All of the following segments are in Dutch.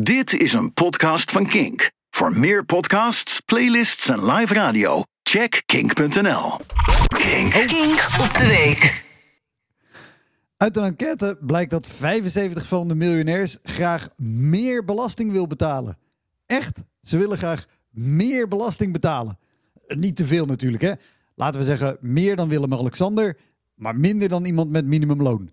Dit is een podcast van Kink. Voor meer podcasts, playlists en live radio, check kink.nl. Kink. Kink op de week. Uit een enquête blijkt dat 75 van de miljonairs graag meer belasting wil betalen. Echt, ze willen graag meer belasting betalen. Niet te veel natuurlijk, hè? Laten we zeggen meer dan Willem-Alexander, maar minder dan iemand met minimumloon.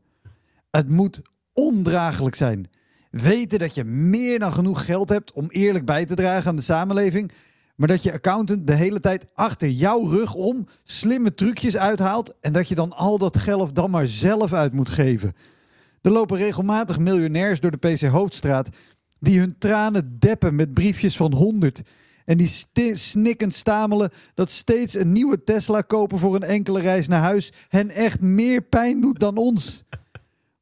Het moet ondraaglijk zijn. Weten dat je meer dan genoeg geld hebt om eerlijk bij te dragen aan de samenleving, maar dat je accountant de hele tijd achter jouw rug om slimme trucjes uithaalt en dat je dan al dat geld dan maar zelf uit moet geven. Er lopen regelmatig miljonairs door de PC Hoofdstraat die hun tranen deppen met briefjes van 100 en die snikkend stamelen dat steeds een nieuwe Tesla kopen voor een enkele reis naar huis hen echt meer pijn doet dan ons.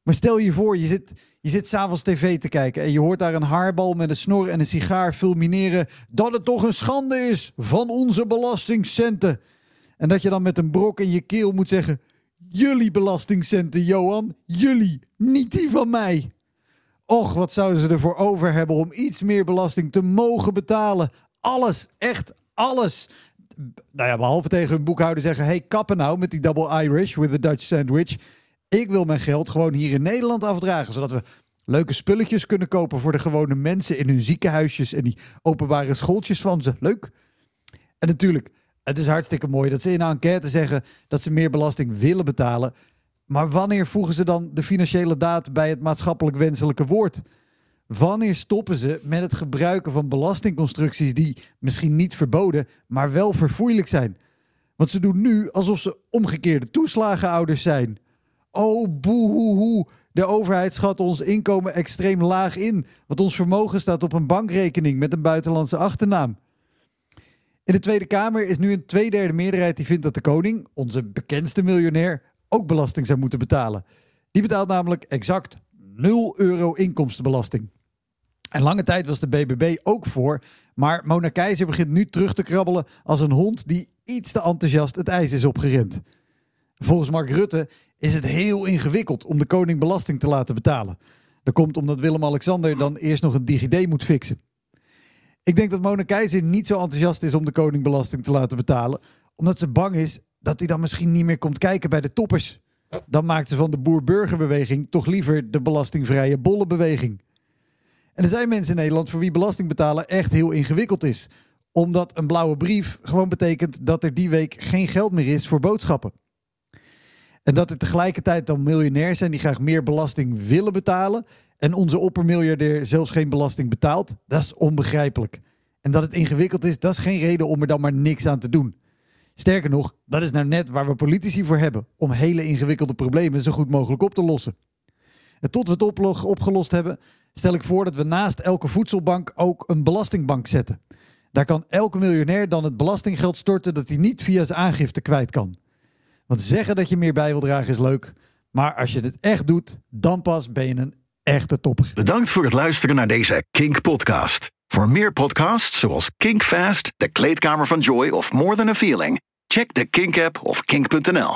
Maar stel je voor, je zit, je zit s'avonds tv te kijken en je hoort daar een haarbal met een snor en een sigaar fulmineren dat het toch een schande is van onze belastingcenten. En dat je dan met een brok in je keel moet zeggen, jullie belastingcenten, Johan, jullie, niet die van mij. Och, wat zouden ze ervoor over hebben om iets meer belasting te mogen betalen. Alles, echt alles. Nou ja, behalve tegen hun boekhouder zeggen: hey, kappen nou met die double Irish with a Dutch sandwich. Ik wil mijn geld gewoon hier in Nederland afdragen, zodat we leuke spulletjes kunnen kopen voor de gewone mensen in hun ziekenhuisjes en die openbare schooltjes van ze. Leuk. En natuurlijk, het is hartstikke mooi dat ze in een enquête zeggen dat ze meer belasting willen betalen. Maar wanneer voegen ze dan de financiële daad bij het maatschappelijk wenselijke woord? Wanneer stoppen ze met het gebruiken van belastingconstructies die misschien niet verboden, maar wel verfoeilijk zijn? Want ze doen nu alsof ze omgekeerde toeslagenouders zijn. Oh, boehoehoe. De overheid schat ons inkomen extreem laag in, want ons vermogen staat op een bankrekening met een buitenlandse achternaam. In de Tweede Kamer is nu een tweederde meerderheid die vindt dat de koning, onze bekendste miljonair, ook belasting zou moeten betalen. Die betaalt namelijk exact 0 euro inkomstenbelasting. En lange tijd was de BBB ook voor, maar Mona Keizer begint nu terug te krabbelen als een hond die iets te enthousiast het ijs is opgerend. Volgens Mark Rutte is het heel ingewikkeld om de koning belasting te laten betalen. Dat komt omdat Willem-Alexander dan eerst nog een DigiD moet fixen. Ik denk dat Mona Keizer niet zo enthousiast is om de koning belasting te laten betalen, omdat ze bang is dat hij dan misschien niet meer komt kijken bij de toppers. Dan maakt ze van de boer-burgerbeweging toch liever de belastingvrije bollenbeweging. En er zijn mensen in Nederland voor wie belasting betalen echt heel ingewikkeld is. Omdat een blauwe brief gewoon betekent dat er die week geen geld meer is voor boodschappen. En dat er tegelijkertijd dan miljonairs zijn die graag meer belasting willen betalen. En onze oppermiljardair zelfs geen belasting betaalt, dat is onbegrijpelijk. En dat het ingewikkeld is, dat is geen reden om er dan maar niks aan te doen. Sterker nog, dat is nou net waar we politici voor hebben. Om hele ingewikkelde problemen zo goed mogelijk op te lossen. En tot we het opgelost hebben, stel ik voor dat we naast elke voedselbank ook een belastingbank zetten. Daar kan elke miljonair dan het belastinggeld storten dat hij niet via zijn aangifte kwijt kan. Want zeggen dat je meer bij wil dragen is leuk. Maar als je dit echt doet, dan pas ben je een echte topper. Bedankt voor het luisteren naar deze Kink podcast. Voor meer podcasts zoals Kink Fast, De Kleedkamer van Joy of More Than a Feeling, check de Kink app of kink.nl.